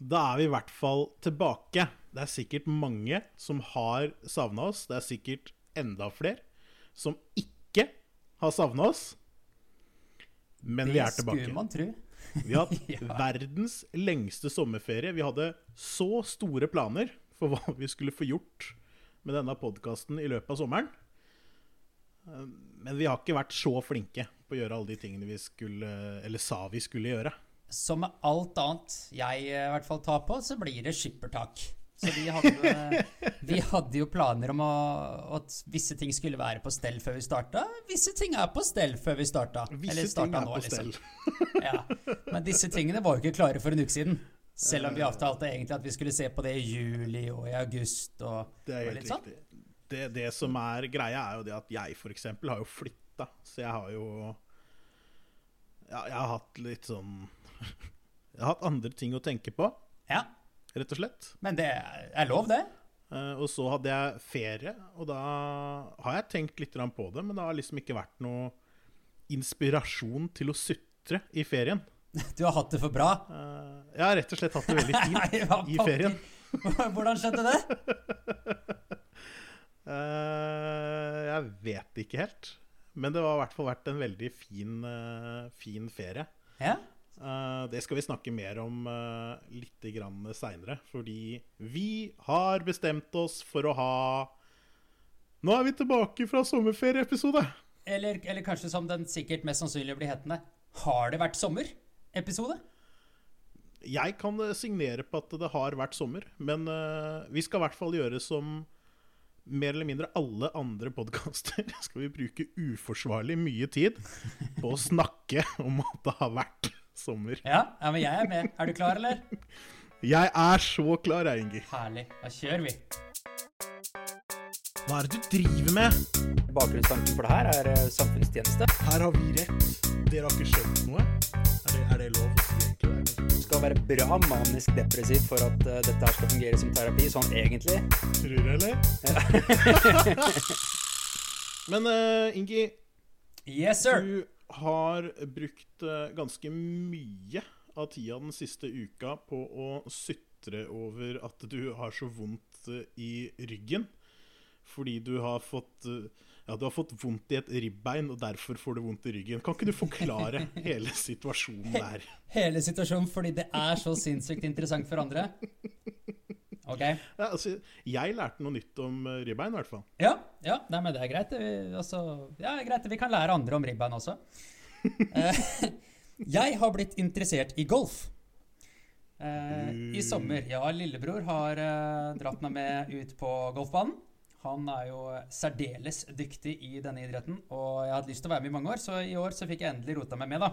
Da er vi i hvert fall tilbake. Det er sikkert mange som har savna oss. Det er sikkert enda flere som ikke har savna oss. Men vi er tilbake. Det skulle man tro. Vi har hatt Ja. verdens lengste sommerferie. Vi hadde så store planer for hva vi skulle få gjort med denne podkasten i løpet av sommeren. Eh, Men vi har ikke vært så flinke på å gjøre alle de tingene vi skulle, eller sa vi skulle gjøre. Som med alt annet jeg eh, i hvert fall tar på, så blir det skippertak. Så vi hadde, vi hadde jo planer om å, at visse ting skulle være på stell før vi starta. Visse ting er på stell før vi starta. Visse Eller ting starta er nå, på stell. liksom. Ja. Men disse tingene var jo ikke klare for en uke siden. Selv om vi avtalte egentlig at vi skulle se på det i juli og i august. Og, Det er helt litt sånn. riktig. Det, det som er greia, er jo det at jeg f.eks. har jo flytta. Så jeg har jo Ja, jeg har hatt litt sånn Jeg har hatt andre ting å tenke på, Ja, rett og slett. men det er lov, det. Eh, og så hadde jeg ferie, og da har jeg tenkt litt grann på det, men det har liksom ikke vært noe inspirasjon til å sutre i ferien. Du har hatt det for bra. Eh, jeg har rett og slett hatt det veldig Nei, fint hva i pokker? ferien. Hvordan skjedde det? Eh, jeg vet ikke helt. Men det har i hvert fall vært en veldig fin, eh, fin ferie. Ja, det skal vi snakke mer om uh, litt seinere. Fordi vi har bestemt oss for å ha Nå er vi tilbake fra sommerferieepisode! eller, eller kanskje som den sikkert mest sannsynlig blir hetende. Har det vært sommer? Episode? Jeg kan eh, signere på at det har vært sommer, men uh, vi skal i hvert fall gjøre som mer eller mindre alle andre podkaster. Skal vi bruke uforsvarlig mye tid på å snakke om at det har vært sommer. Ja, ja, men jeg er med. Er du klar, eller? Jeg er så klar, jeg, Ingi. Herlig. Da kjører vi. Hva er det du driver med? Bakgrunnstanken for det her er eh, samfunnstjeneste. Her har vi rett. Dere har ikke skjønt noe? Er det, er det lov å si egentlig? Det? Du skal være bra manisk depressiv for at eh, dette her skal fungere som terapi, sånn egentlig. Tror du, eller? Men eh, Ingi, Yes, sir. du har brukt eh, ganske mye av tida den siste uka på å sytre over at du har så vondt eh, i ryggen. Fordi du har fått eh, Ja, du har fått vondt i et ribbein, og derfor får du vondt i ryggen. Kan ikke du forklare hele situasjonen der? Hele situasjonen fordi det er så sinnssykt interessant for andre. Ok. Ja, altså, jeg lærte noe nytt om eh, ribbein, i hvert fall. Ja, ja nei, men det er greit. Vi, altså, ja, greit. Vi kan lære andre om ribbein også. Eh, jeg har blitt interessert i golf. Eh, I sommer. Ja, lillebror har dratt meg med ut på golfbanen. Han er jo særdeles dyktig i denne idretten, og jeg har hatt lyst til å være med i mange år, så i år så fikk jeg endelig rota meg med, da.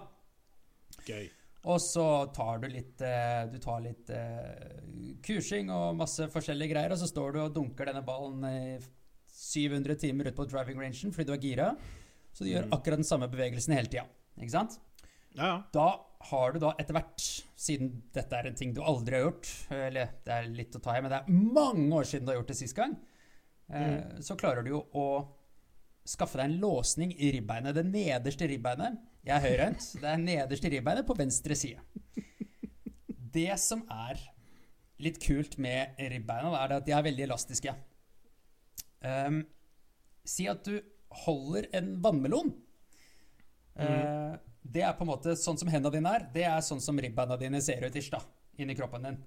Gøy. Og så tar du litt eh, Du tar litt eh, kursing og masse forskjellige greier, og så står du og dunker denne ballen i 700 timer ut på driving rangen fordi du er gira. Så du gjør akkurat den samme bevegelsen hele tida. Ikke sant? Ja, ja. Da har du da etter hvert, siden dette er en ting du aldri har gjort Eller det er litt å ta i, men det er mange år siden du har gjort det sist gang. Mm. Så klarer du jo å skaffe deg en låsning i ribbeinet. Det nederste ribbeinet Jeg er høyrehendt. Det er nederste ribbeinet på venstre side. Det som er litt kult med ribbeina, er at de er veldig elastiske. Um, si at du holder en vannmelon. Eh, det er på en måte sånn som hendene dine er. Det er sånn som ribbeina dine ser ut ish, da, inni kroppen din.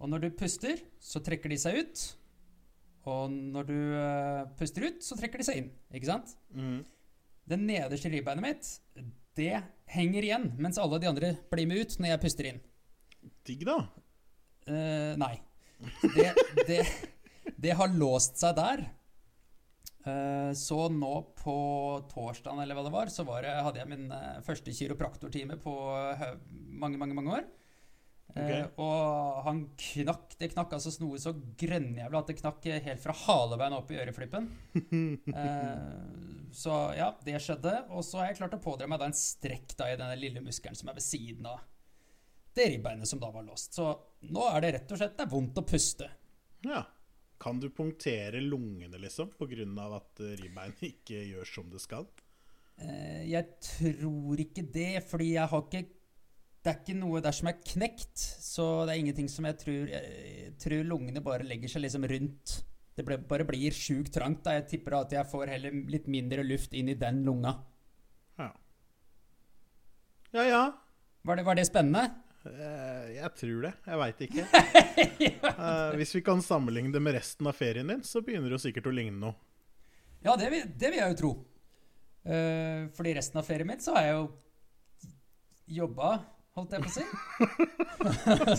Og når du puster, så trekker de seg ut. Og når du eh, puster ut, så trekker de seg inn. Ikke sant? Mm. Det nederste ribbeinet mitt, det henger igjen, mens alle de andre blir med ut når jeg puster inn. Digg, da. Uh, nei. Det, det, det har låst seg der. Uh, så nå på torsdagen, eller hva det var, så var det, hadde jeg min første kiropraktortime på mange, mange, mange år. Eh, og han knakk Det knakk altså noe så grønnjævlig at det knakk helt fra halebeinet opp i øreflippen. Eh, så ja, det skjedde. Og så har jeg klart å pådra meg da en strekk da i denne lille muskelen som er ved siden av det ribbeinet som da var låst. Så nå er det rett og slett det er vondt å puste. Ja. Kan du punktere lungene, liksom, pga. at eh, ribbeinet ikke gjør som det skal? Eh, jeg tror ikke det, fordi jeg har ikke det er ikke noe der som er knekt, så det er ingenting som jeg tror Jeg tror lungene bare legger seg liksom rundt. Det ble, bare blir sjukt trangt. da Jeg tipper at jeg får heller litt mindre luft inn i den lunga. Ja. Ja ja. Var det, var det spennende? Eh, Jeg tror det. Jeg veit ikke. Eh, Hvis vi kan sammenligne det med resten av ferien din, så begynner det sikkert å ligne noe. Ja, det vil, det vil jeg jo tro. Uh, fordi resten av ferien min så har jeg jo jobba, holdt jeg på å si.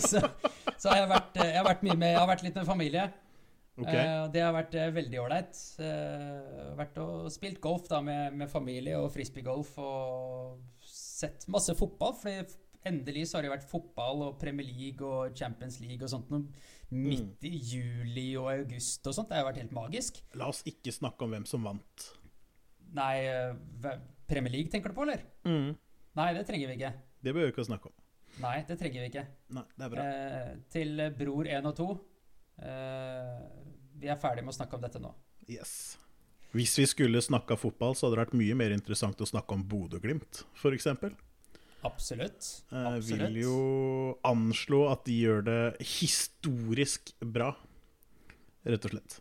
så, så har jeg vært, eh, jeg har vært mye med Jeg har vært litt med familie. Okay. Uh, det har vært uh, veldig ålreit. Uh, vært og spilt golf da med, med familie og frisbeegolf og sett masse fotball. Fordi endelig så har det vært fotball og Premier League og Champions League og sånt noe midt i juli og august og sånt. Det har vært helt magisk. La oss ikke snakke om hvem som vant. Nei, Premier League tenker du på, eller? Nei, det trenger vi ikke. Det behøver vi ikke å snakke om. Nei, det trenger vi ikke. Nei, det er bra. Eh, til bror 1 og 2. Eh, vi er ferdig med å snakke om dette nå. Yes. Hvis vi skulle snakka fotball, så hadde det vært mye mer interessant å snakke om Bodø-Glimt, f.eks. Absolutt. Jeg Absolutt. vil jo anslå at de gjør det historisk bra, rett og slett.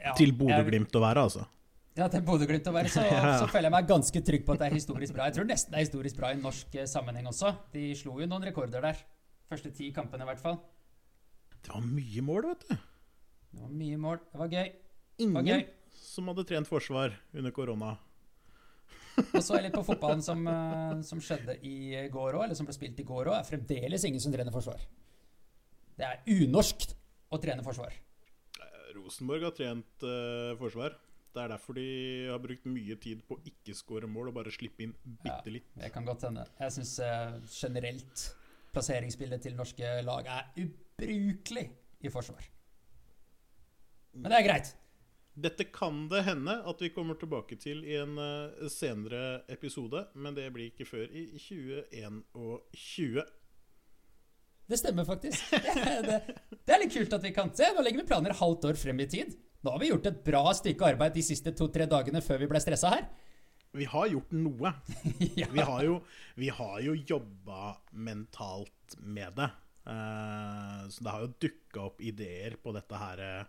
Ja, Til jeg- Bodø-Glimt å være, altså. Ja, til Bodø-Glimt å være, så, så føler jeg meg ganske trygg på at det er historisk bra. Jeg tror nesten det er historisk bra i norsk eh, sammenheng også. De slo jo noen rekorder der. Første ti kampene, i hvert fall. Det var mye mål, vet du. Det var mye mål. Det var gøy. Ingen var gøy. som hadde trent forsvar under korona. Og så litt på fotballen som, eh, som skjedde i går òg, eller som ble spilt i går òg. Er fremdeles ingen som trener forsvar. Det er unorskt å trene forsvar. Rosenborg har trent uh, forsvar. Det er derfor de har brukt mye tid på å ikke skåre mål og bare slippe inn bitte litt. Det kan godt hende. Jeg syns generelt plasseringsbildet til norske lag er ubrukelig i forsvar. Men det er greit. Dette kan det hende at vi kommer tilbake til i en eh, senere episode, men det blir ikke før i 2021. Det stemmer faktisk. Det, det, det er litt kult at vi kan se. Nå legger vi planer halvt år frem i tid. Nå har vi gjort et bra stykke arbeid de siste to-tre dagene før vi ble stressa her. Vi har gjort noe. ja. Vi har jo, vi har jo jobba mentalt med det. Eh, så det har jo dukka opp ideer på dette her eh,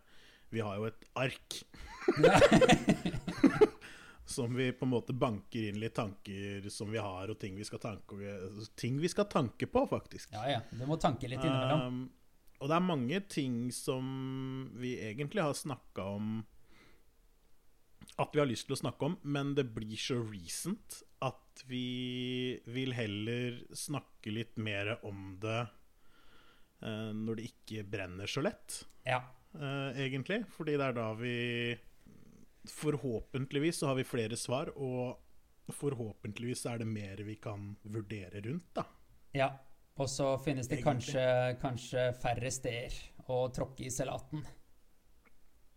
Vi har jo et ark. som vi på en måte banker inn litt tanker som vi har, og ting vi skal tanke, ting vi skal tanke på, faktisk. ja, ja. Du må tanke litt innimellom. Um, og det er mange ting som vi egentlig har snakka om At vi har lyst til å snakke om, men det blir så recent at vi vil heller snakke litt mer om det eh, når det ikke brenner så lett, Ja. eh, egentlig. Fordi det er da vi Forhåpentligvis så har vi flere svar, og forhåpentligvis er det mer vi kan vurdere rundt, da. ja. Og så finnes det kanskje, kanskje færre steder å tråkke i salaten.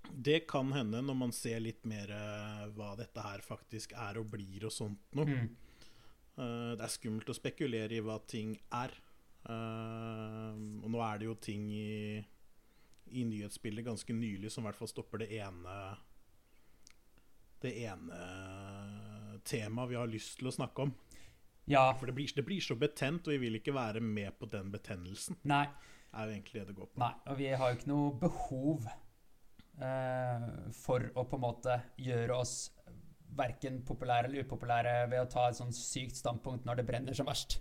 Det kan hende når man ser litt mer eh, hva dette her faktisk er og blir og sånt noe. Mm. Eh, det er skummelt å spekulere i hva ting er. Eh, og nå er det jo ting i, i nyhetsbildet ganske nylig som i hvert fall stopper det ene Det ene temaet vi har lyst til å snakke om. Ja. For det blir, det blir så betent, og vi vil ikke være med på den betennelsen. Nei. er jo egentlig det det går på. Nei, og vi har jo ikke noe behov eh, for å på en måte gjøre oss verken populære eller upopulære ved å ta et sånn sykt standpunkt når det brenner som verst.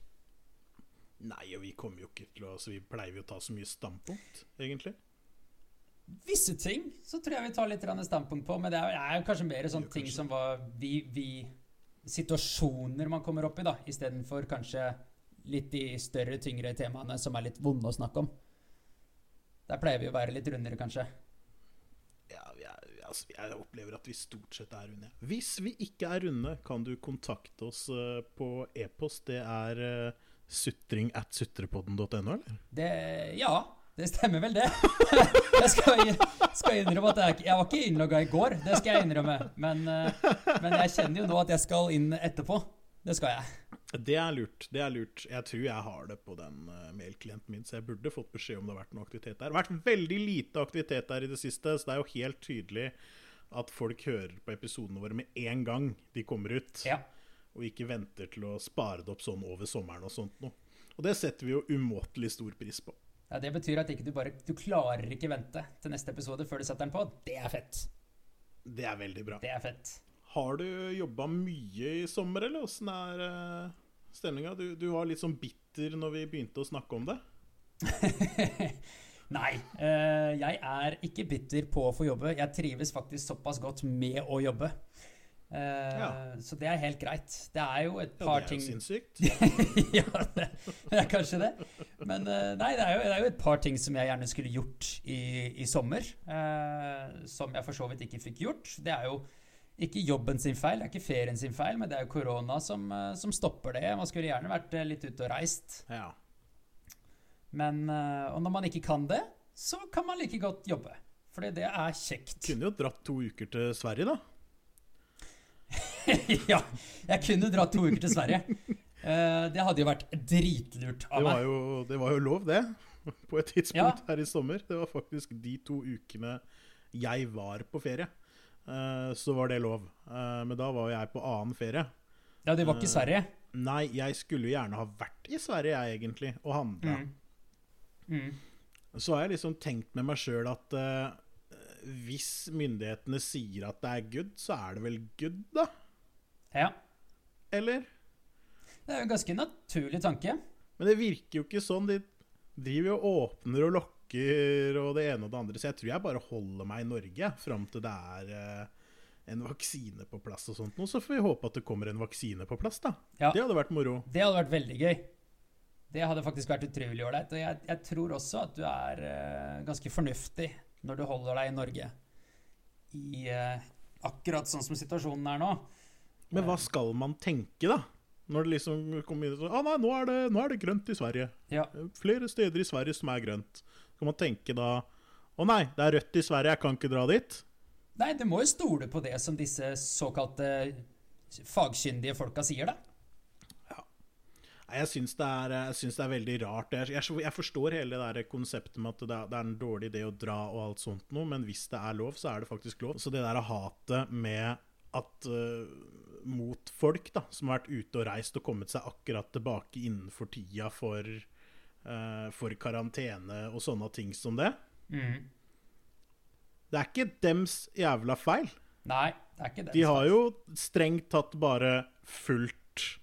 Nei, og vi kommer jo ikke til å altså, vi pleier jo å ta så mye standpunkt, egentlig. Visse ting så tror jeg vi tar litt standpunkt på, men det er, er kanskje mer sånne ting kanskje. som var vi, vi Situasjoner man kommer opp i, da, istedenfor kanskje litt de større, tyngre temaene som er litt vonde å snakke om. Der pleier vi å være litt rundere, kanskje. Ja, vi er, altså, jeg opplever at vi stort sett er runde. Hvis vi ikke er runde, kan du kontakte oss eh, på e-post. Det er uh, sutring at sutrepodden.no, eller? Det Ja, det stemmer vel, det. Jeg skal, skal innrømme at jeg, jeg var ikke innlogga i går, det skal jeg innrømme. Men, eh, men jeg kjenner jo nå at jeg skal inn etterpå. Det skal jeg. Det er lurt. det er lurt. Jeg tror jeg har det på den uh, mailklienten min, så jeg burde fått beskjed om det har vært noe aktivitet der. Det har vært veldig lite aktivitet der i det siste, så det er jo helt tydelig at folk hører på episodene våre med en gang de kommer ut. Ja. Og ikke venter til å spare det opp sånn over sommeren og sånt noe. Og det setter vi jo umåtelig stor pris på. Ja, Det betyr at ikke du bare Du klarer ikke vente til neste episode før du setter den på. Det er fett. Det er veldig bra. Det er fett. Har du jobba mye i sommer, eller åssen er uh, stemninga? Du, du, var litt sånn bitter når vi begynte å snakke om det. Nei, uh, jeg er ikke bitter på å få jobbe. Jeg trives faktisk såpass godt med å jobbe. Uh, ja. Så det er helt greit. Det er jo et par ting Ja, det er jo sinnssykt. ja, det, det, er kanskje det. Men uh, nei, det er, jo, det er, jo, et par ting som jeg gjerne skulle gjort i, i sommer. Uh, som jeg for så vidt ikke fikk gjort. Det er jo ikke jobben sin feil, det er ikke ferien sin feil, men det er jo korona som, som stopper det. Man skulle gjerne vært litt ute og reist. Ja. Men Og når man ikke kan det, så kan man like godt jobbe. Fordi det er kjekt. Kunne jo dratt to uker til Sverige, da. ja, jeg kunne dratt to uker til Sverige. Uh, det hadde jo vært dritlurt av meg. Jo, det var jo lov, det. På et tidspunkt ja. her i sommer. Det var faktisk de to ukene jeg var på ferie. Uh, så var det lov. Uh, men da var jeg på annen ferie. Ja, det var ikke i Sverige? Nei, jeg skulle jo gjerne ha vært i Sverige, jeg, egentlig, og handla. Mm. Mm. Så har jeg liksom tenkt med meg sjøl at hvis myndighetene sier at det er good, så er det vel good, da? Ja. Eller? Det er jo en ganske naturlig tanke. Men det virker jo ikke sånn. De driver jo og åpner og lokker og det ene og det andre. Så jeg tror jeg bare holder meg i Norge fram til det er eh, en vaksine på plass og sånt. Og så får vi håpe at det kommer en vaksine på plass, da. Ja. Det hadde vært moro. Det hadde vært veldig gøy. Det hadde faktisk vært utrolig ålreit. Og jeg, jeg, tror også at du er uh, ganske fornuftig når du holder deg i Norge. I eh, akkurat sånn som situasjonen er nå. Men hva skal man tenke, da? Når det liksom kommer inn sånn ah, nei, nå er, det, nå er det grønt i Sverige. Ja. Flere steder i Sverige som er grønt. Skal man tenke da Å nei, det er rødt i Sverige, jeg kan ikke dra dit? Nei, du må jo stole på det som disse såkalte fagkyndige folka sier, da. Jeg syns det, det, er veldig rart. Jeg, jeg, forstår hele det der konseptet med at det er, det er, en dårlig idé å dra og alt sånt noe, men hvis det er lov, så er det faktisk lov. Så det der hatet med at uh, mot folk da, som har vært ute og reist og kommet seg akkurat tilbake innenfor tida for, uh, for karantene og sånne ting som det mm. Det er ikke dems jævla feil. Nei, det er ikke dems De har jo strengt tatt bare fulgt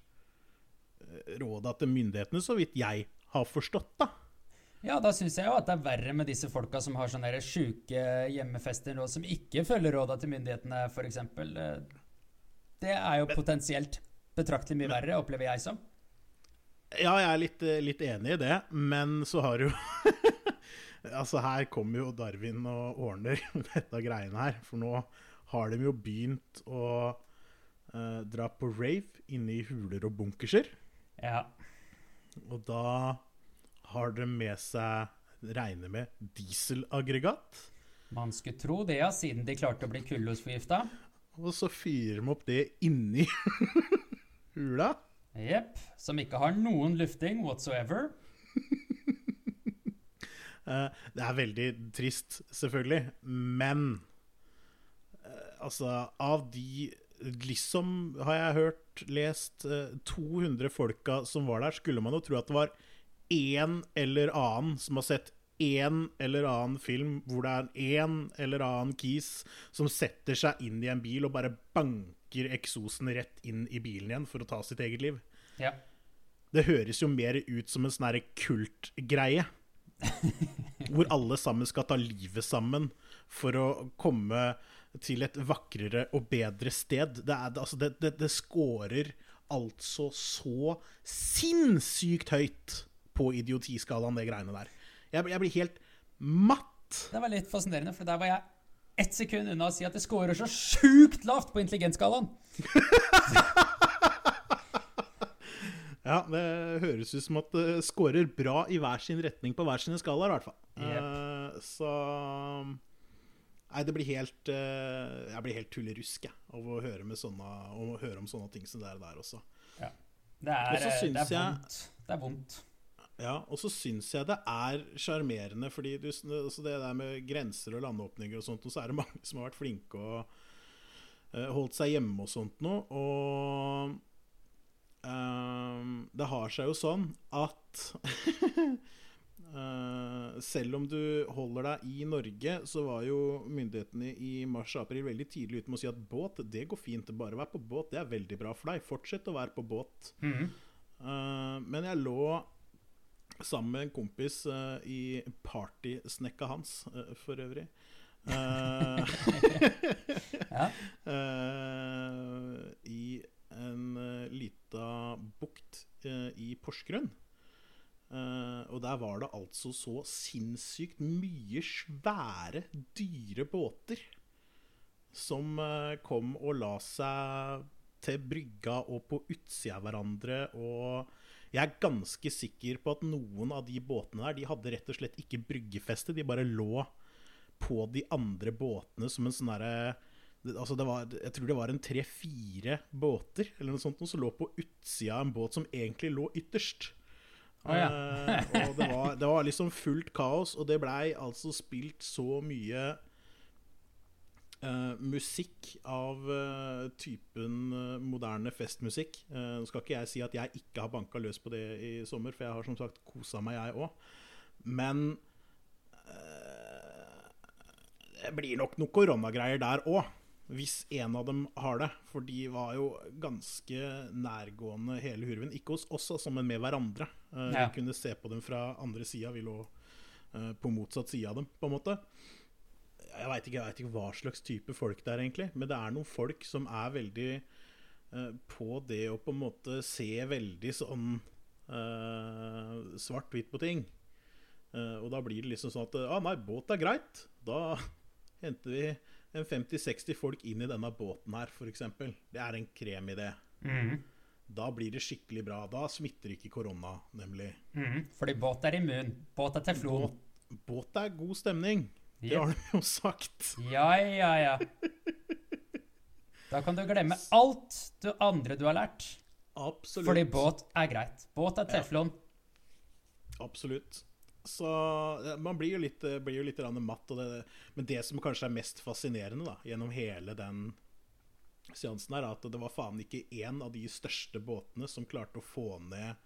råda til myndighetene, så vidt jeg har forstått, da. Ja, da syns jeg jo at det er verre med disse folka som har sånne sjuke hjemmefester nå, som ikke følger råda til myndighetene, f.eks. Det er jo potensielt betraktelig mye verre, opplever jeg som. Ja, jeg er litt, litt enig i det, men så har jo Altså, her kommer jo Darwin og ordner dette greiene her. For nå har de jo begynt å uh, dra på rave inne i huler og bunkerser. Ja. Og da har de med seg, regner med, dieselaggregat. Man skulle tro det, ja, siden de klarte å bli kullosforgifta. Og så fyrer de opp det inni hula. Jepp. Som ikke har noen lufting whatsoever. Eh, det er veldig trist, selvfølgelig, men eh, altså Av de liksom, har jeg hørt, lest, 200 eh, folka som var der, skulle man jo tro at det var én eller annen som har sett én eller annen film hvor det er en eller annen kis som setter seg inn i en bil og bare banker eksosen rett inn i bilen igjen for å ta sitt eget liv. Ja. Det høres jo mer ut som en sånn kultgreie. hvor alle sammen skal ta livet sammen for å komme til et vakrere og bedre sted. Det, er, altså det, det, det scorer altså så sinnssykt høyt på idiotiskalaen, det greiene der. Jeg, jeg, blir helt matt. Det var litt fascinerende, for der var jeg ett sekund unna å si at det scorer så sjukt lavt på intelligensskalaen. ja, det høres ut som at det scorer bra i hver sin retning på hver sine skalaer, i hvert fall. Yep. Uh, så Nei, det blir helt uh, Jeg blir helt tullerusk av å høre, sånne, å høre, om sånne ting som det er der også. Ja. Det er, det er vondt. Jeg, det er vondt. Ja, og så syns jeg det er sjarmerende, fordi du, altså det der med grenser og landåpninger og sånt, og så er det mange som har vært flinke og uh, holdt seg hjemme og sånt noe. Og ehm, Det har seg jo sånn at eh, selv om du holder deg i Norge, så var jo myndighetene i mars-april veldig tidlig ute med å si at båt, det går fint. Bare vær på båt, det er veldig bra for deg. Fortsett å være på båt. Mm. Eh, men jeg lå sammen med en kompis eh, i partysnekka hans, eh, for øvrig. Eh, Ja. eh, I en uh, lita bukt eh, i Porsgrunn. Eh, og der var det altså så sinnssykt mye svære, dyre båter som eh, kom og la seg til brygga og på utsida av hverandre. Og jeg er ganske sikker på at noen av de båtene der De hadde rett og slett ikke bryggefeste. De bare lå på de andre båtene som en sånn derre Altså det var, jeg tror det var en tre-fire båter eller noe sånt, som lå på utsida av en båt som egentlig lå ytterst. Å, ja. Eh, og det var, det var liksom fullt kaos, og det blei altså spilt så mye Uh, musikk av uh, typen uh, moderne festmusikk. Nå skal ikke jeg si at jeg ikke har banka løs på det i sommer, for jeg har som sagt kosa meg, jeg òg. Men det blir nok noen koronagreier der òg. Hvis en av dem har det. For de var jo ganske nærgående hele hurven. Ikke hos oss, altså, men med hverandre. Uh, Ja. Vi kunne se på dem fra andre sida. Vi lå uh, på motsatt side av dem, på en måte. Jeg veit ikke, ikke hva slags type folk det er, egentlig. Men det er noen folk som er veldig uh, på det å på en måte se veldig sånn svart-hvitt på ting. Og da blir det liksom sånn at ah, nei, båt er greit. Da henter vi 50-60 folk inn i denne båten her, f.eks. Det er en kremidé. Mm. Da blir det skikkelig bra. Da smitter ikke korona, nemlig. Mm. Fordi båt er immun. Båt er teflon. Båt, båt er god stemning. Det har de jo sagt. Ja, ja, ja. Da kan du glemme alt det andre du har lært. Absolutt. Fordi båt er greit. Båt er teflon. Absolutt. Så man blir jo litt, eh, blir jo litt matt. Det, men det som kanskje er mest fascinerende da, gjennom hele den seansen, er at det var faen ikke én av de største båtene som klarte å få ned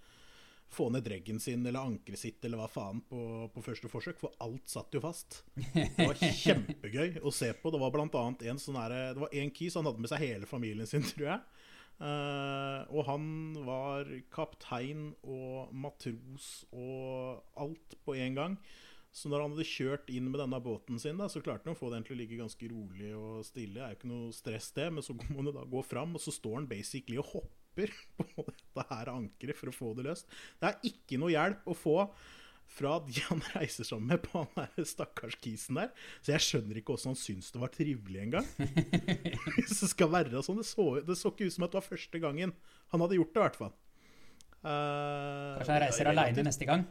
få ned dreggen sin eller ankeret sitt eller hva faen på, på første forsøk, for alt satt jo fast. Det var kjempegøy å se på. Det var blant annet en sånn her, Det var en kis, han hadde med seg hele familien sin, tror jeg. Eh, og han var kaptein og matros og alt på en gang. Så når han hadde kjørt inn med denne båten sin, da, så klarte han å få den til å ligge ganske rolig og stille. Det er jo ikke noe stress, det, men så må han da gå fram, og så står han basically og hopper på dette her ankeret for å få det løst. Det er ikke noe hjelp å få fra de han reiser sammen med på han der stakkars kisen der. Så jeg skjønner ikke åssen han syns det var trivelig engang. Hvis det skal være sånn. Det så, det så ikke ut som at det var første gangen han hadde gjort det, i hvert fall. Uh, Kanskje han reiser aleine neste gang.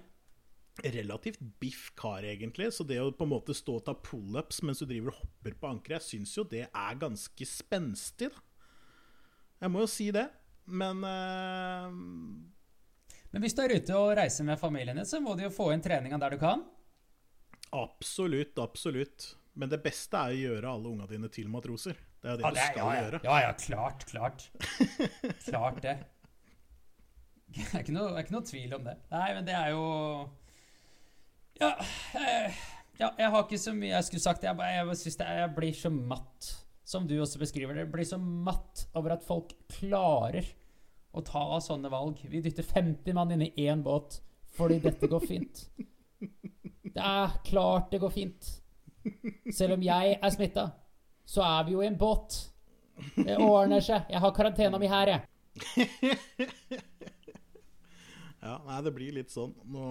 relativt biff kar, egentlig. Så det å på en måte stå og ta pullups mens du driver og hopper på ankeret, jeg syns jo det er ganske spenstig, da. Jeg må jo si det. Men eh, Men hvis du er ute og reiser med familien din, så må du jo få inn treninga der du kan. absolutt, absolutt. Men det beste er å gjøre alle unga dine til matroser. Det er jo det Ja, du det er, skal ja, ja. gjøre. ja, ja, klart, klart. Klart det. Det er ikke noe, det er ikke noe tvil om det. Nei, men det er jo Ja, jeg, ja, jeg har ikke så mye jeg skulle sagt. Jeg, jeg, synes det jeg blir så matt, som du også beskriver det. Jeg blir så matt over at folk klarer å ta sånne valg. Vi dytter 50 mann inn i én båt fordi dette går fint. Det er klart det går fint. Selv om jeg er smitta, så er vi jo i en båt. Det ordner seg. Jeg har karantena mi her, jeg. Ja, nei, det blir litt sånn. Nå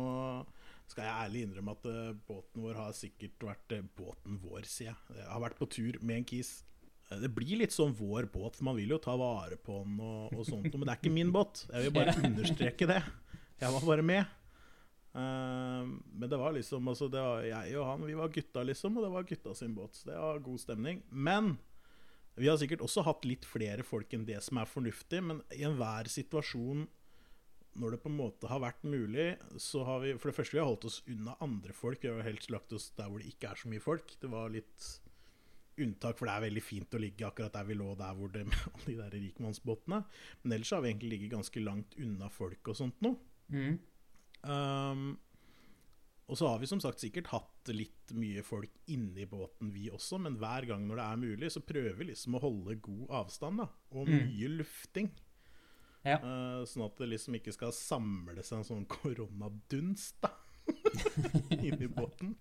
skal jeg ærlig innrømme at eh, båten vår har sikkert vært eh, båten vår, sier jeg. Jeg har vært på tur med en kis. Eh, Det blir litt sånn vår båt, for man vil jo ta vare på den og, og sånt. Men det er ikke min båt. Jeg vil bare understreke det. Jeg var bare med. Uh, men det var liksom altså, det var Jeg og han, vi var gutta, liksom. Og det var gutta sin båt. Så det var god stemning. Men vi har sikkert også hatt litt flere folk enn det som er fornuftig. Men i enhver situasjon når det på en måte har vært mulig, så har vi For det første, vi har holdt oss unna andre folk. Vi har helst lagt oss der hvor det ikke er så mye folk. Det var litt unntak, for det er veldig fint å ligge akkurat der vi lå der hvor det med alle de der rikmannsbåtene. Men ellers har vi egentlig ligget ganske langt unna folk og sånt nå. Mm. Um, og så har vi som sagt sikkert hatt litt mye folk inni båten, vi også. Men hver gang når det er mulig, så prøver vi liksom å holde god avstand. da Og Mm. mye lufting. Ja. Uh, sånn at det liksom ikke skal samle seg en sånn koronadunst da inni båten.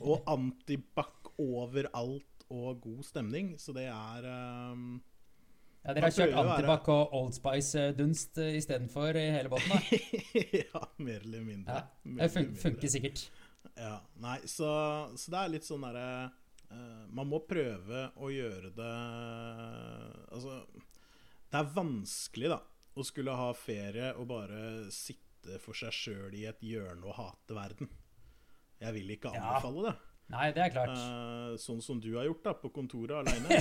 Og antibac overalt og god stemning. Så det er um, Ja, dere har kjørt antibac og Old Spice-dunst uh, istedenfor i hele båten, da? Ja, mer eller mindre. Ja, Det fun funker sikkert. Ja, nei, så, så det er litt sånn derre uh, Man må prøve å gjøre det Altså Det er vanskelig, da, å skulle ha ferie og bare sitte for seg sjøl i et hjørne og hate verden. Jeg vil ikke Ja. anbefale det. Nei, det er klart. Uh, sånn som du har gjort da, på kontoret aleine.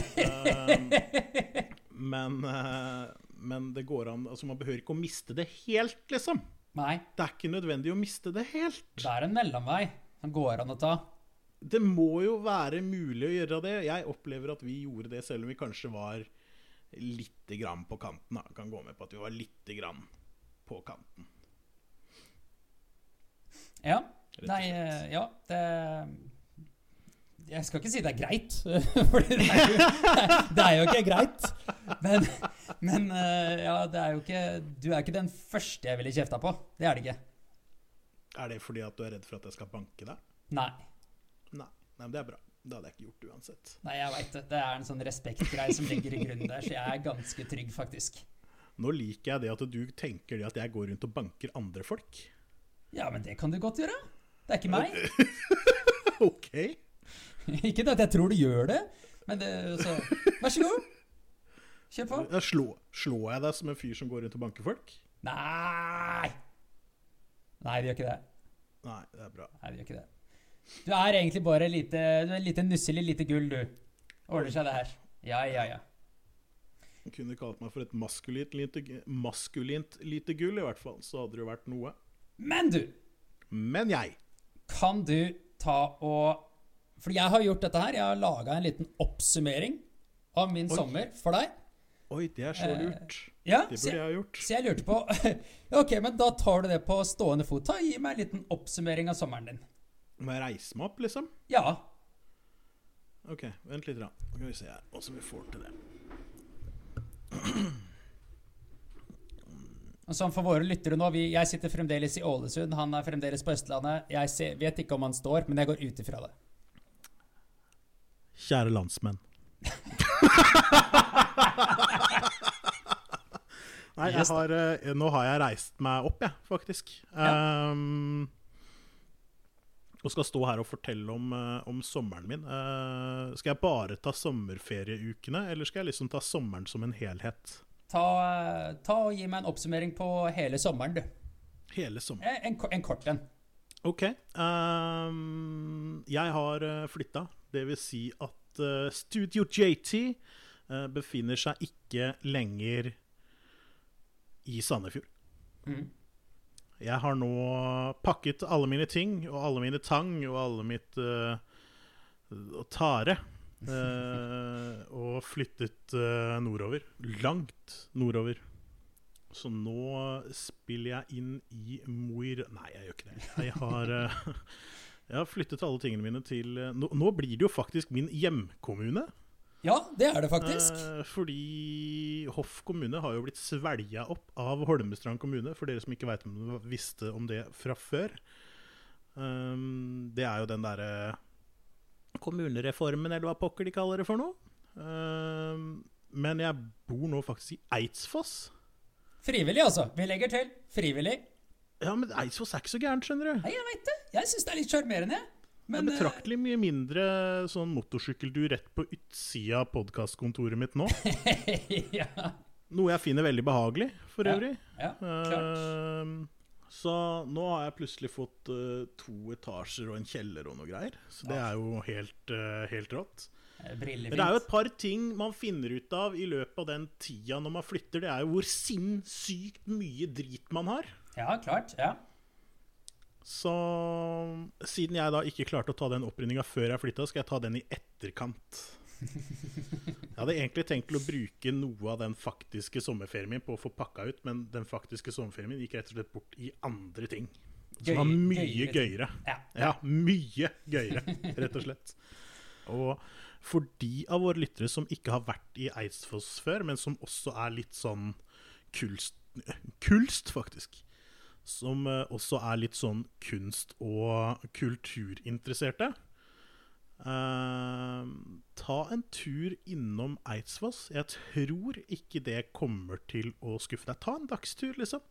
men, uh, men det går an Altså, man behøver ikke å miste det helt, liksom. Nei, Det er ikke nødvendig å miste det helt. det er en mellomvei som går an å ta. Det må jo være mulig å gjøre det. Jeg opplever at vi gjorde det, selv om vi kanskje var lite grann på kanten. Da. Kan gå med på at vi var lite grann på kanten. Ja. Nei, eh, ja, det Jeg skal ikke si det er greit, for det er jo, det er jo ikke greit. Men, men eh, ja, det er jo ikke Du er ikke den første jeg ville kjefta på. Det er det ikke. Er det fordi at du er redd for at jeg skal banke deg? Nei. Nei. Nei, men det er bra. Det hadde jeg ikke gjort uansett. Nei, jeg veit det. Det er en sånn respektgreie som ligger i grunnen der, så jeg er ganske trygg, faktisk. Nå liker jeg det at du tenker det at jeg går rundt og banker andre folk. Ja, men det kan du godt gjøre. Det er ikke meg. OK. Ikke at jeg tror du gjør det, men det så Vær så god. Kjør på. Slå, slår jeg deg som en fyr som går rundt og banker folk? Nei! Nei, det gjør ikke det. Nei, det er bra. Nei, det gjør ikke det. Du er egentlig bare lite, du er lite nusselig lite gull, du. Ordner seg det her. Ja, ja, ja. Du kunne kalt meg for et maskulint lite, maskulint lite gull, i hvert fall. Så hadde det jo vært noe. Men du, Men jeg kan du ta og For jeg har gjort dette her. Jeg har laga en liten oppsummering av min Oi. sommer for deg. Oi, det er så Eh, lurt. Ja, Det burde jeg, jeg ha gjort. så jeg lurte på Ok, men da tar du det på stående fot. Ta, Gi meg en liten oppsummering av sommeren din. Må jeg reise meg opp, liksom? Ja. OK, vent litt. da. Nå skal vi se her åssen vi får til det. Sånn for våre lyttere nå, vi, Jeg sitter fremdeles i Ålesund, han er fremdeles på Østlandet. Jeg ser, vet ikke om han står, men jeg går ut ifra det. Kjære landsmenn. Nei, jeg har, eh, nå har jeg reist meg opp, jeg, faktisk. Ehm, og skal stå her og fortelle om, eh, om sommeren min. Uh, skal jeg bare ta sommerferieukene, eller skal jeg liksom ta sommeren som en helhet? Ta, ta og Gi meg en oppsummering på hele sommeren, du. Hele sommeren. En, en kort en. Ok. Um, jeg har flytta. Det vil si at uh, Studio JT uh, befinner seg ikke lenger i Sandefjord. Mm. Jeg har nå pakket alle mine ting, og alle mine tang, og alle mitt uh, tare. eh, og flyttet eh, nordover. Langt nordover. Så nå spiller jeg inn i Mo i Rø- Nei, jeg gjør ikke det. Jeg har, eh, jeg har flyttet alle tingene mine til eh, nå, nå blir det jo faktisk min hjemkommune. Ja, det er det faktisk. Eh, fordi Hoff kommune har jo blitt svelga opp av Holmestrand kommune, for dere som ikke veit om de visste om det fra før. Um, det er jo den derre kommunereformen, eller hva pokker de kaller det for noe. Um, men jeg bor nå faktisk i Eidsfoss. Frivillig, altså. Vi legger til. Frivillig. Ja, men Eidsvoll er ikke så gærent, skjønner du. Nei, jeg veit det. Jeg syns det er litt sjarmerende. Det Men er betraktelig mye mindre sånn motorsykkeldur rett på utsida av podkastkontoret mitt nå. eh, ja. Noe jeg finner veldig behagelig, for Ja. øvrig. ja, klart. Ehm, så nå har jeg plutselig fått eh, to etasjer og en kjeller og noe greier. Så det er jo helt, eh, helt rått. Brillefint. Men det er jo et par ting man finner ut av i løpet av den tida når man flytter. Det er jo hvor sinnssykt mye drit man har. Ja, klart. Ja. Så siden jeg da ikke klarte å ta den opprydninga før jeg flytta, skal jeg ta den i etterkant. Jeg hadde egentlig tenkt til å bruke noe av den faktiske sommerferien min på å få pakka ut, men den faktiske sommerferien min gikk rett og slett bort i andre ting. Som var mye gøyere gøyere. Ja. Ja, mye gøyere, rett og slett. Og for de av våre lyttere som ikke har vært i Eidsfoss før, men som også er litt sånn kulst, kulst faktisk. Som eh, også er litt sånn kunst- og kulturinteresserte. Eh, ta en tur innom Eidsvoss. Jeg tror ikke det kommer til å skuffe deg. Ta en dagstur, liksom.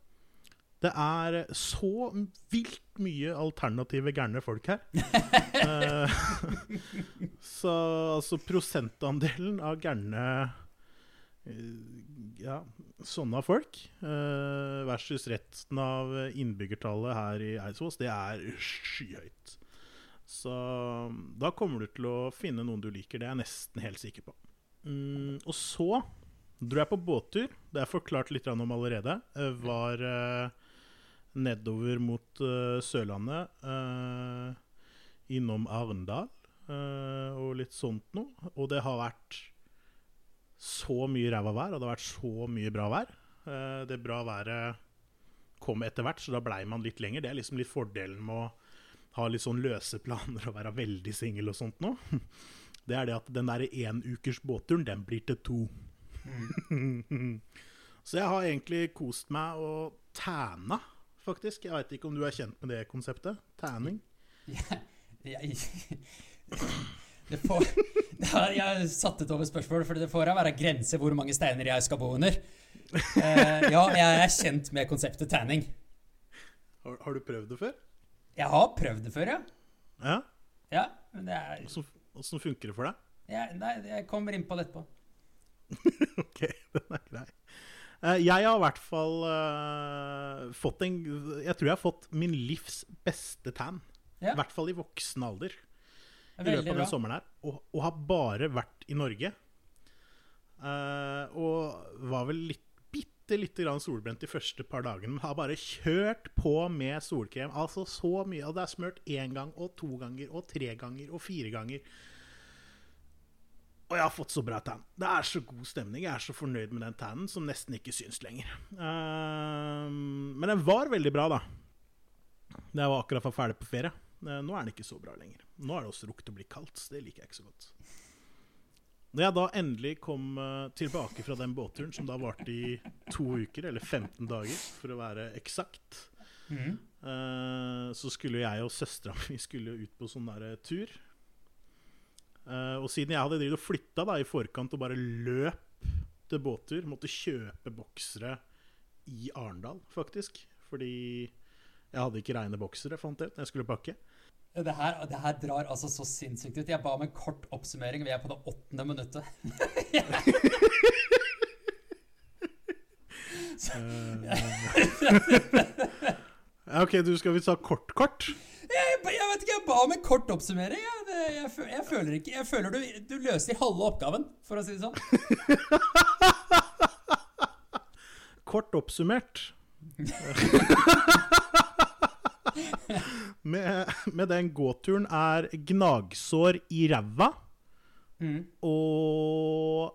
Det er så vilt mye alternative gærne folk her. Eh, så altså prosentandelen av gærne Ja, sånne folk eh, versus resten av innbyggertallet her i Eidsvoll, det er skyhøyt. Så da kommer du til å finne noen du liker. Det er jeg nesten helt sikker på. Mm, og så dro jeg på båttur. Det er forklart litt om allerede. Jeg var eh, nedover mot eh, Sørlandet. eh, innom Arendal eh, og litt sånt noe. Og det har vært så mye ræva vær, og det har vært så mye bra vær. Eh, det bra været kom etter hvert, så da blei man litt lenger. Det er liksom litt fordelen med å ha litt sånn løse planer og være veldig singel og sånt nå. Det er det at den derre ukers båtturen, den blir til to. så jeg har egentlig kost meg og tæna, faktisk. Jeg veit ikke om du er kjent med det konseptet? Tæning? Jeg, det får, jeg satte det over spørsmål, for det får da være grenser hvor mange steiner jeg skal bo under. Uh, ja, jeg er kjent med konseptet tanning. Har, har du prøvd det før? Jeg har prøvd det før, ja. Ja? Ja, men det er Åssen åssen funker det for deg? Ja, Nei, jeg kommer inn på det etterpå. Ok, den er grei. Uh, Jeg har i hvert fall uh, fått en Jeg tror jeg har fått min livs beste tan. Ja. I hvert fall i voksen alder. I løpet av den sommeren her. Og, og har bare vært i Norge. Uh, og var vel litt, bitte lite grann solbrent de første par dagene. Men har bare kjørt på med solkrem. Altså så mye. Og det er smurt én gang og to ganger og tre ganger og fire ganger. Og jeg har fått så bra tann. Det er så god stemning. Jeg er så fornøyd med den tannen som nesten ikke syns lenger. Uh, men den var veldig bra, da. Da jeg var akkurat ferdig på ferie. Eh, nå er den ikke så bra lenger. Nå er det også rukket å bli kaldt, så det liker jeg ikke så godt. Når jeg da endelig kom eh, tilbake fra den båtturen, som da varte i to uker, eller 15 dager for å være eksakt. Eh, så skulle jeg og søstera mi skulle ut på sånn der tur. Og siden jeg hadde flytta i forkant og bare løp til båttur, måtte kjøpe boksere i Arendal, faktisk. Fordi jeg hadde ikke reine boksere, fant jeg ut når jeg skulle pakke. Det her, det her drar altså så sinnssykt ut. Jeg ba om en kort oppsummering. Vi er på det åttende minuttet. Ja, OK, du skal vi ta kort-kort? Jeg, jeg vet ikke, jeg ba om en kort oppsummering. Jeg, jeg, jeg føler ikke Jeg føler du, du løser halve oppgaven, for å si det sånn. Kort oppsummert. med, med den gåturen er gnagsår i ræva mm. og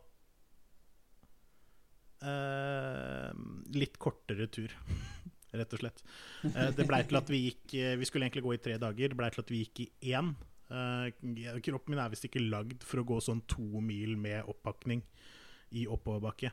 eh, litt kortere tur, rett og slett. Eh, det blei til at vi gikk eh, Vi skulle egentlig gå i tre dager. Det blei til at vi gikk i én. Eh, kroppen min er visst ikke lagd for å gå sånn to mil med oppakning i oppoverbakke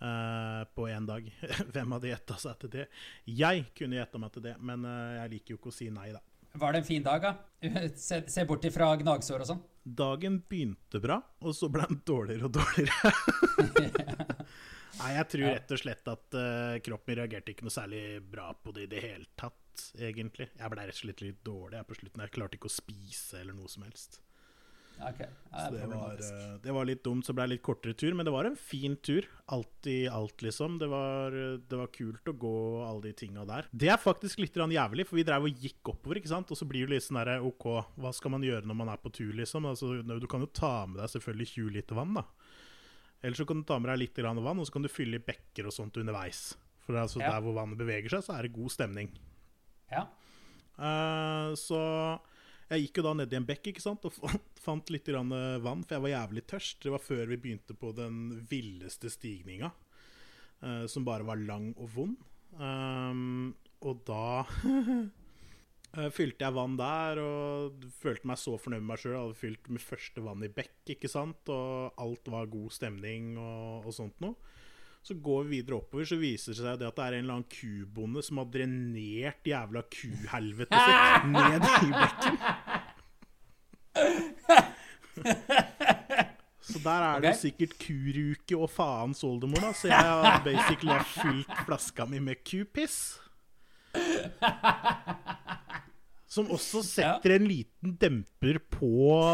eh, på én dag. Hvem hadde gjetta seg til det? Jeg kunne gjetta meg til det, men eh, jeg liker jo ikke å si nei, da. Var det en fin dag, da? Se, se bort ifra gnagsår og sånn. Dagen begynte bra, og så ble den dårligere og dårligere. Nei, jeg tror rett og slett at uh, kroppen min reagerte ikke noe særlig bra på det i det hele tatt, egentlig. Jeg ble rett og slett litt dårlig jeg på slutten. Jeg klarte ikke å spise eller noe som helst. Ok, ja, det det var, eh, det var litt dumt, så ble det litt kortere tur. Men det var en fin tur. Alt i alt, liksom. Det var, det var kult å gå alle de tinga der. Det er faktisk litt jævlig, for vi drev og gikk oppover, ikke sant. Og så blir det litt sånn derre OK, hva skal man gjøre når man er på tur, liksom? Altså, du kan jo ta med deg selvfølgelig 20 liter vann, da. Eller så kan du ta med deg litt vann, og så kan du fylle i bekker og sånt underveis. For altså Ja. der hvor vannet beveger seg, så er det god stemning. Ja. Uh, så Jeg gikk jo da ned i en bekk ikke sant? og fant litt grann eh, vann, for jeg var jævlig tørst. Det var før vi begynte på den villeste stigninga, uh, som bare var lang og vond. Um, og da eh, fylte jeg vann der og følte meg så fornøyd med meg sjøl. Hadde fylt med første vann i bekk, ikke sant? og alt var god stemning og, og sånt noe. Så går vi videre oppover, så viser det seg det at det er en eller annen kubonde som har drenert jævla kuhelvetet sitt ned i bekken. Så der er det jo sikkert kuruke og faens oldemor, da. Så jeg har basically fylt flaska mi med kupiss. Som også setter en liten demper på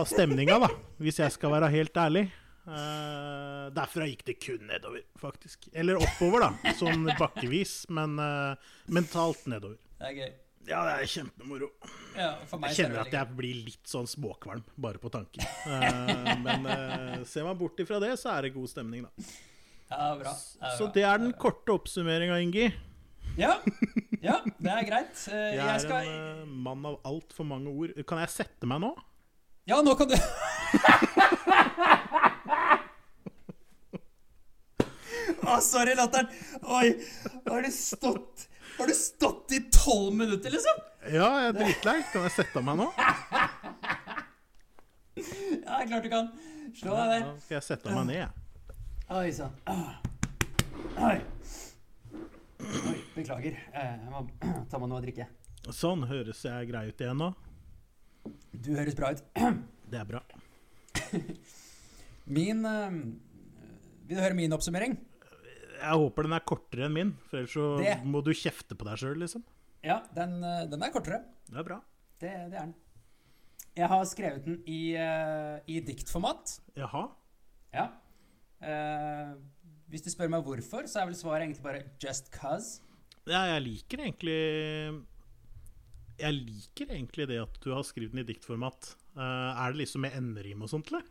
stemninga, da. Hvis jeg skal være helt ærlig. Eh, derfra gikk det kun nedover, faktisk. Eller oppover, da. Sånn bakkevis. Men uh, mentalt nedover. Det er gøy. Ja, det er kjempemoro. Ja, Jeg er kjenner at jeg blir litt sånn småkvalm bare på tanken. Uh, men ser man bort ifra det, så er det god stemning, da. Ja, bra. Ja, Så det er den korte oppsummeringa, Ingi. Ja, ja, det er greit. Jeg Jeg er skal en mann av altfor mange ord. Kan jeg sette meg nå? Ja, nå kan du Å, sorry, latteren. Oi, har du stått Har du stått i tolv minutter, liksom? Ja, jeg er dritlei. Kan jeg sette meg nå? Ja, klart du kan. Slå deg der. Nå skal jeg sette meg ned. jeg. Oi sann. Oi. Oi, beklager. Eh, Jeg må ta meg noe å drikke. Sånn. Høres jeg grei ut igjen nå? Du høres bra ut. Det er bra. Min eh, Vil du høre min oppsummering? Jeg håper den er kortere enn min, for ellers så Det- må du kjefte på deg sjøl, liksom. Ja, den, eh, den er kortere. Det er bra. Det, det er den. Jeg har skrevet den i, eh, i diktformat. Jaha. Ja. Eh, hvis du spør meg hvorfor, så er vel svaret egentlig bare 'just cause'. Ja, jeg liker egentlig Jeg liker egentlig det at du har skrevet den i diktformat. Er det liksom med enderim og sånt, eller?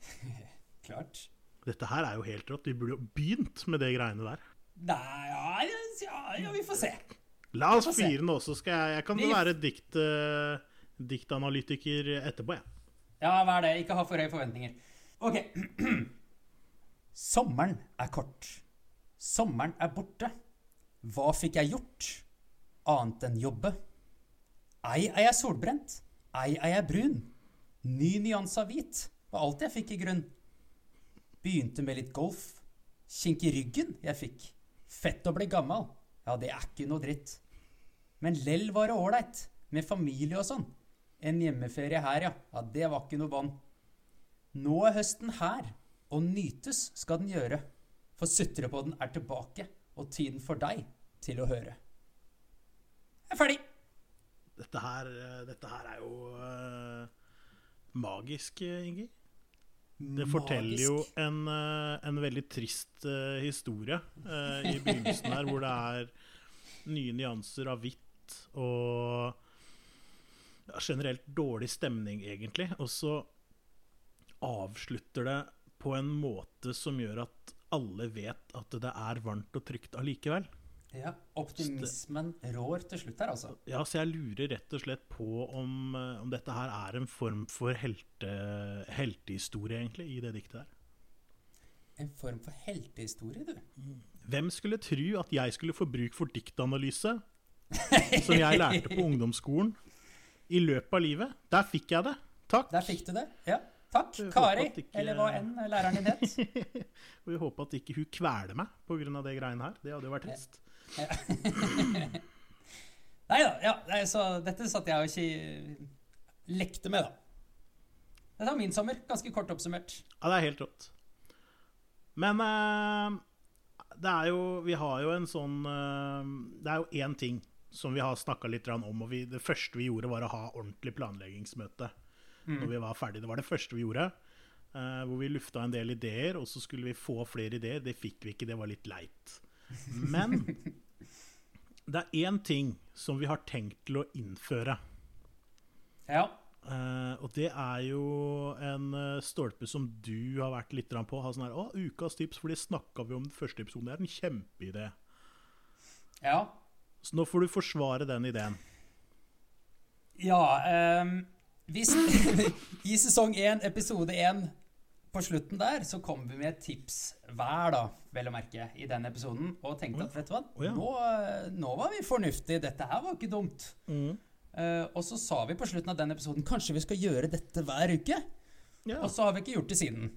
Klart. Dette her er jo helt rått. Vi burde jo begynt med det greiene der. Nei, ja, ja, ja, vi får se. La oss fyre nå, så skal jeg Jeg kan Vi- være dikt, uh, diktanalytiker etterpå, jeg. Ja, er det? Ikke ha for høye forventninger. Ok. Sommeren er kort. Sommeren er borte. Hva fikk jeg gjort? Annet enn jobbe. Ei er jeg solbrent. Ei er jeg brun. Ny nyanse av hvit var alt jeg fikk i grunn. Begynte med litt golf. Kink i ryggen jeg fikk. Fett å bli gammal. Ja, det er ikke noe dritt. Men lell var det ålreit. Med familie og sånn. En hjemmeferie her, ja. Ja, Det var ikke noe bånd. Nå er høsten her, og nytes skal den gjøre. For sutrepodden er tilbake, og tiden for deg til å høre. Jeg er ferdig. Dette her, eh, dette her er jo uh, magisk, eh, Ingi. Det forteller jo en, eh, en veldig trist eh, historie uh, i begynnelsen her, hvor det er nye nyanser av hvitt og ja, generelt dårlig stemning, egentlig. Og så avslutter det på en måte som gjør at alle vet at det er varmt og trygt allikevel. Ja, optimismen rår til slutt her, altså. Ja, så jeg lurer rett og slett på om, eh, om dette her er en form for helte, heltehistorie, egentlig, i det diktet her. En form for heltehistorie, du. Hvem skulle tro at jeg skulle få bruk for diktanalyse, som jeg lærte på ungdomsskolen, i løpet av livet? Der fikk jeg det. Takk. Der fikk du det. Ja, takk. Kari, ikke- eller hva enn læreren din het. Vi håper at ikke hun kveler meg pga. det greiene her. Det hadde jo vært trist. Nei da, ja, så dette satt jeg og ikke lekte med, da. Dette var min sommer. Ganske kort oppsummert. Ja, det er helt rått. Men eh, det er jo Vi har jo en sånn eh, Det er jo én ting som vi har snakka litt om. og vi, Det første vi gjorde, var å ha ordentlig planleggingsmøte når vi var ferdig. Det var det første vi gjorde. eh, hvor vi lufta en del ideer, og så skulle vi få flere ideer. Det fikk vi ikke, det var litt leit. Men det er én ting som vi har tenkt til å innføre. Ja. Uh, og det er jo en uh, stolpe som du har vært litt på. Har sånn her, å, Ukas tips, for det snakka vi om den første episoden. Det er en kjempeidé. Ja. Så nå får du forsvare den ideen. Ja, um, hvis, I sesong én, episode én, på slutten der, så kom vi med et tips hver, da, vel å merke, i den episoden. Og tenkte at vet du hva, oh, ja. nå, nå var vi fornuftige. Dette her var ikke dumt. Mm. Uh, og så sa vi på slutten av den episoden kanskje vi skal gjøre dette hver uke. Ja. Og så har vi ikke gjort det siden.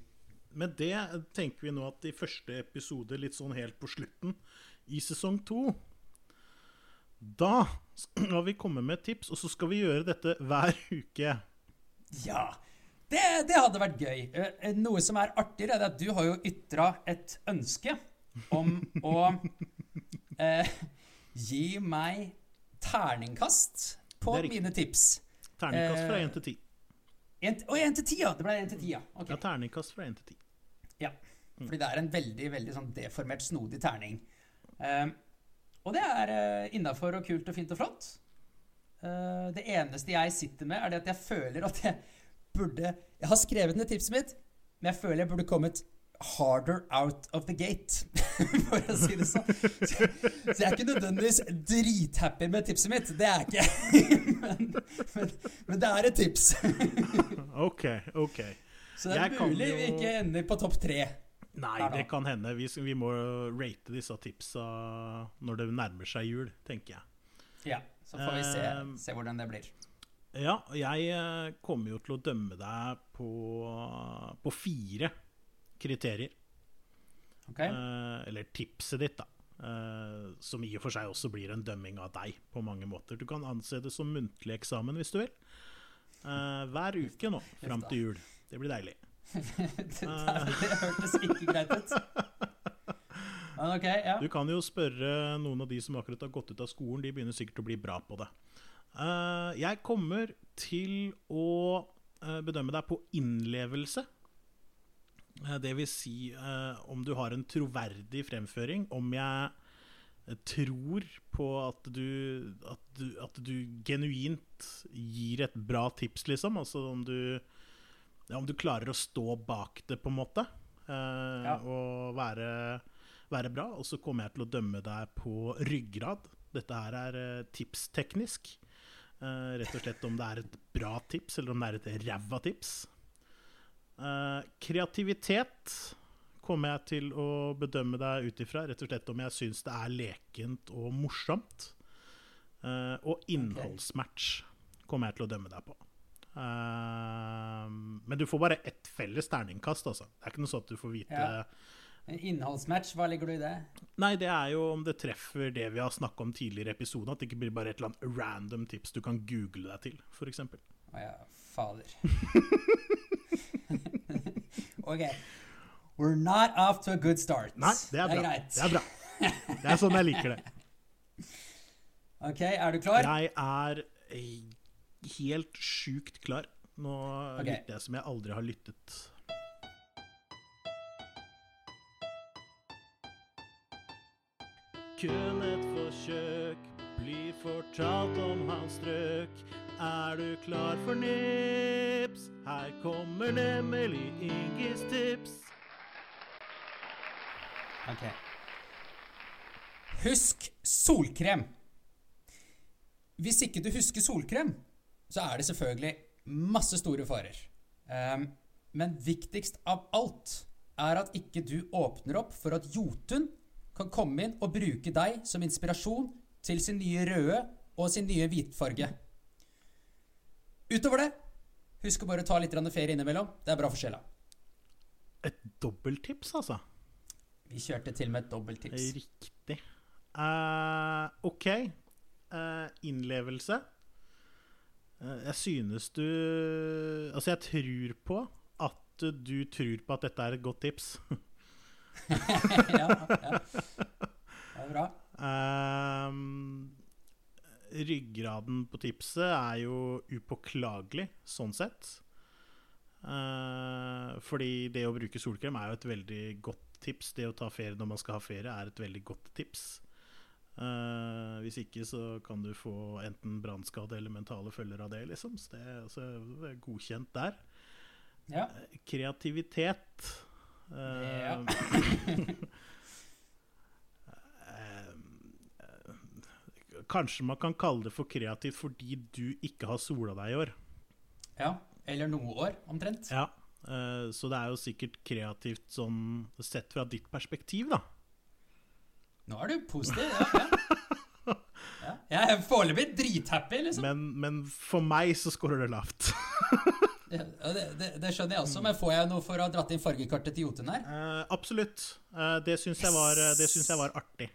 Med det tenker vi nå at i første episode, litt sånn helt på slutten, i sesong to Da skal vi komme med tips, og så skal vi gjøre dette hver uke. Ja, det, det hadde vært gøy. Eh, eh, Noe som er artigere, er at du har jo ytra et ønske om å eh, gi meg terningkast på mine tips. Terningkast fra én 1 til 10. Å, én til ti, ja! Det ble én til ti, ja. Okay. Ja, terningkast fra 1 til 10. Ja, fordi det er en veldig veldig sånn deformert, snodig terning. Eh, og det er uh, innafor og kult og fint og flott. Eh, det eneste jeg sitter med, er det at jeg føler at jeg burde Jeg har skrevet ned tipset mitt, men jeg føler jeg burde kommet harder out of the gate, for å si det sånn. Så, så jeg er ikke nødvendigvis drithappy med tipset mitt. Det er jeg ikke. Men, men, men det er et tips. OK, OK. Så det er Jeg mulig vi ikke ender på topp tre. Nei, det kan hende. Vi, vi må rate disse tipsa når det nærmer seg jul, tenker jeg. Ja, så får vi se, Ehm, se hvordan det blir. Ja, jeg eh, kommer jo til å dømme deg på, på fire kriterier. Ok? Eh, eller tipset ditt, da. Eh, som i og for seg også blir en dømming av deg på mange måter. Du kan anse det som muntlig eksamen hvis du vil. Eh, hver uke nå, fram til jul. Det blir deilig. det, det hørtes ikke greit ut. Men ok, ja. Du kan jo spørre noen av de som akkurat har gått ut av skolen. De begynner sikkert å bli bra på det. Eh, jeg kommer til å eh, bedømme deg på innlevelse. Eh, det vil si om du har en troverdig fremføring. Om jeg tror på at du, at du At du genuint gir et bra tips, liksom. Altså om du ja, Om du klarer å stå bak det, på en måte. Ja. Og være, være bra. Og så kommer jeg til å dømme deg på ryggrad. Dette her er tipsteknisk. Eh, rett og slett om det er et bra tips, eller om det er et ræva tips. Uh, kreativitet kommer jeg til å bedømme deg ut ifra. Rett og slett om jeg syns det er lekent og morsomt. Uh, og innholdsmatch kommer jeg til å dømme deg på. Men du får bare ett felles terningkast, altså. Det er ikke noe sånn at du får vite Ja. En Innholdsmatch, hva ligger du i det? Nei, det er jo om det treffer det vi har snakka om tidligere i episoden. At det ikke blir bare et eller annet random tips du kan google deg til, f.eks. Å ja, fader. ok. We're not off to a good start. Nei, det er bra. greit. Det er bra. Det er sånn jeg liker det. Ok, er du klar? Jeg er eh, helt sjukt klar. Nå okay. lytter jeg som jeg aldri har lyttet. Kun et forsøk blir fortalt om hans strøk. Er du klar for nips? Her kommer nemlig Ingis tips. Ok. Husk solkrem. Hvis ikke du husker solkrem, så er det selvfølgelig masse store farer. Um, men viktigst av alt er at ikke du åpner opp for at Jotun kan komme inn og bruke deg som inspirasjon til sin nye røde og sin nye hvitfarge. Utover det, husk å bare ta litt ferie innimellom. Det er bra for sjela. Et dobbelttips, altså. Vi kjørte til med et dobbelttips. Riktig. Uh, OK. Uh, innlevelse. Uh, jeg synes du Altså, jeg tror på at du tror på at dette er et godt tips. ja, ja. Det er bra. Um, ryggraden på tipset er jo upåklagelig, sånn sett. Uh, fordi det å bruke solkrem er jo et veldig godt tips. Det å ta ferie når man skal ha ferie, er et veldig godt tips. Uh, hvis ikke så kan du få enten brannskade eller mentale følger av det, liksom. Så det altså, det er godkjent der. Ja. Kreativitet Ja. Kanskje man kan kalle det for kreativt fordi du ikke har sola deg i år. Ja. Eller noe år, omtrent. Ja. eh, så det er jo sikkert kreativt sånn sett fra ditt perspektiv, da. Nå er du positiv. Ja, ja. ja. Jeg er foreløpig drithappy, liksom. Men, men for meg så scorer det lavt. Ja, det, det, det skjønner jeg også, men får jeg noe for å ha dratt inn fargekartet til Jotun her? Uh, absolutt. Uh, det syns jeg, var- jeg var artig.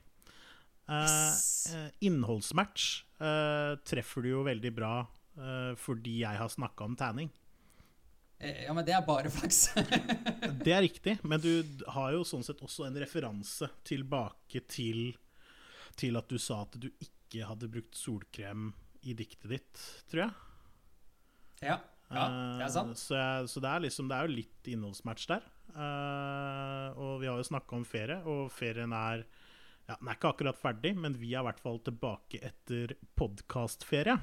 Uh, Yes. eh, innholdsmatch eh, treffer du jo veldig bra eh, fordi jeg har snakka om tanning. Eh, Ja, men det er bare flaks. Det er riktig, men du har jo sånn sett også en referanse tilbake til, til at du sa at du ikke hadde brukt solkrem i diktet ditt, tror jeg. ja. Ja, det er sant. Eh, Så, jeg, så det, er liksom, det er jo litt innholdsmatch der. Eh, og vi har jo snakka om ferie, og ferien er ja, Den er ikke akkurat ferdig, men vi er i hvert fall tilbake etter podkastferie.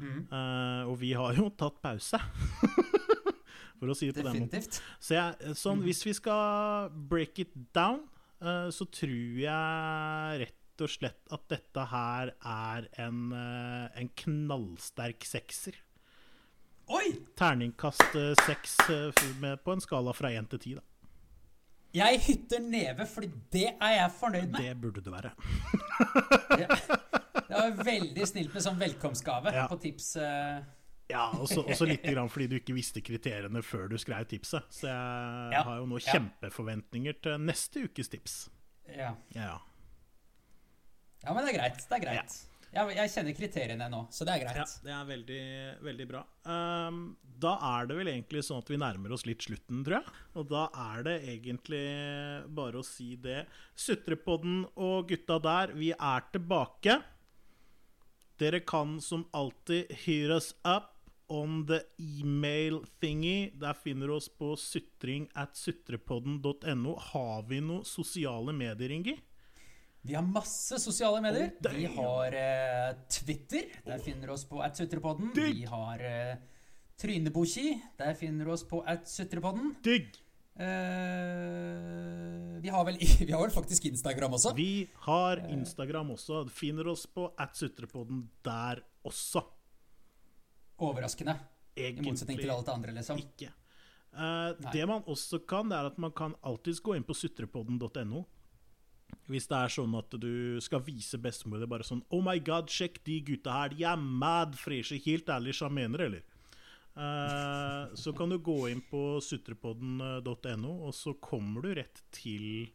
Mm. Eh, og vi har jo tatt pause. For å si det på den måten. Så jeg, sånn, hvis vi skal break it down, uh, så tror jeg rett og slett at dette her er en, uh, en knallsterk sekser. Oi! Terningkast eh, seks eh, på en skala fra én til ti, da. Jeg hytter neve, fordi det er jeg fornøyd med. Det burde det være. Det, var veldig snilt med sånn velkomstgave Ja. på tips. eh, Ja, også, litt grann fordi du ikke visste kriteriene før du skrev tipset. Så jeg Ja, har jo nå kjempeforventninger til neste ukes tips. Ja. Ja. ja, men det er greit. Det er greit. Jeg, jeg kjenner kriteriene nå, så det er greit. Ja, det er veldig, veldig bra. Um, da er det vel egentlig sånn at vi nærmer oss litt slutten, tror jeg. Og da er det egentlig bare å si det. Sutrepodden og gutta der, vi er tilbake. Dere kan som alltid hear us up on the email thingy. Der finner du oss på sutring at sutrepodden.no. Har vi noen sosiale medier, Ingi? Vi har masse sosiale medier. Oh, vi har uh, Twitter. Der finner du oss på atsutrepodden. Vi har uh, Tryneboki. Der finner du oss på atsutrepodden. Digg! Eh, vi, har vel, vi har vel faktisk Instagram også. Vi har Instagram også. Finner oss på atsutrepodden der også. Overraskende. I motsetning til alt det andre, liksom. ikke. Uh, det man også kan, det er at man kan alltids gå inn på sutrepodden.no. Hvis det er sånn at du skal vise bestemor bare sånn Oh my god, sjekk de gutta her, de er mad freshe. Helt ærlig sjamener, eller? Uh, så kan du gå inn på sutrepodden.no, og så kommer du rett til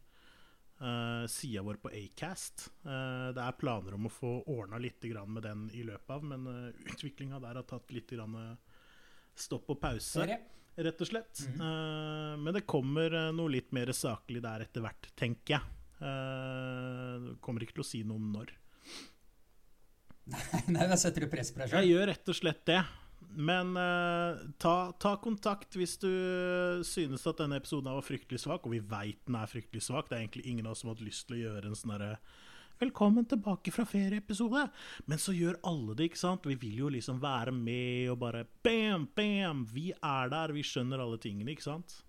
uh, sida vår på Acast. Uh, det er planer om å få ordna litt grann med den i løpet av, men uh, utviklinga der har tatt litt grann, eh, stopp og pause rett og slett. Eh, men det kommer eh, noe litt mer saklig der etter hvert, tenker jeg. Uh, kommer ikke til å si noe om når. Nei, da setter du press på deg Jeg gjør rett og slett det. Men uh, ta, ta kontakt hvis du synes at denne episoden var fryktelig svak, og vi veit den er fryktelig svak. Det er egentlig ingen av oss som har hatt lyst til å gjøre en sånn derre Velkommen tilbake fra ferieepisode. Men så gjør alle det, ikke sant? Vi vil jo liksom være med og bare bam, bam! Vi er der, vi skjønner alle tingene, ikke sant?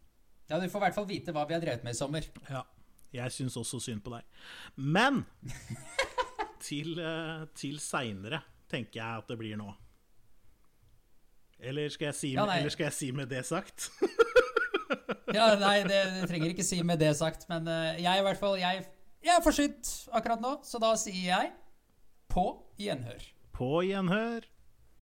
Ja, du får i hvert fall vite hva vi har drevet med i sommer. Ja. Jeg syns også synd på deg. Men til, uh, til seinere tenker jeg at det blir nå. Eller skal jeg si, Ja, eller skal jeg si med det sagt? Ja, nei, det, det trenger ikke si med det sagt, men eh, jeg i hvert fall Jeg, jeg er forsynt akkurat nå, så da sier jeg på gjenhør. På gjenhør.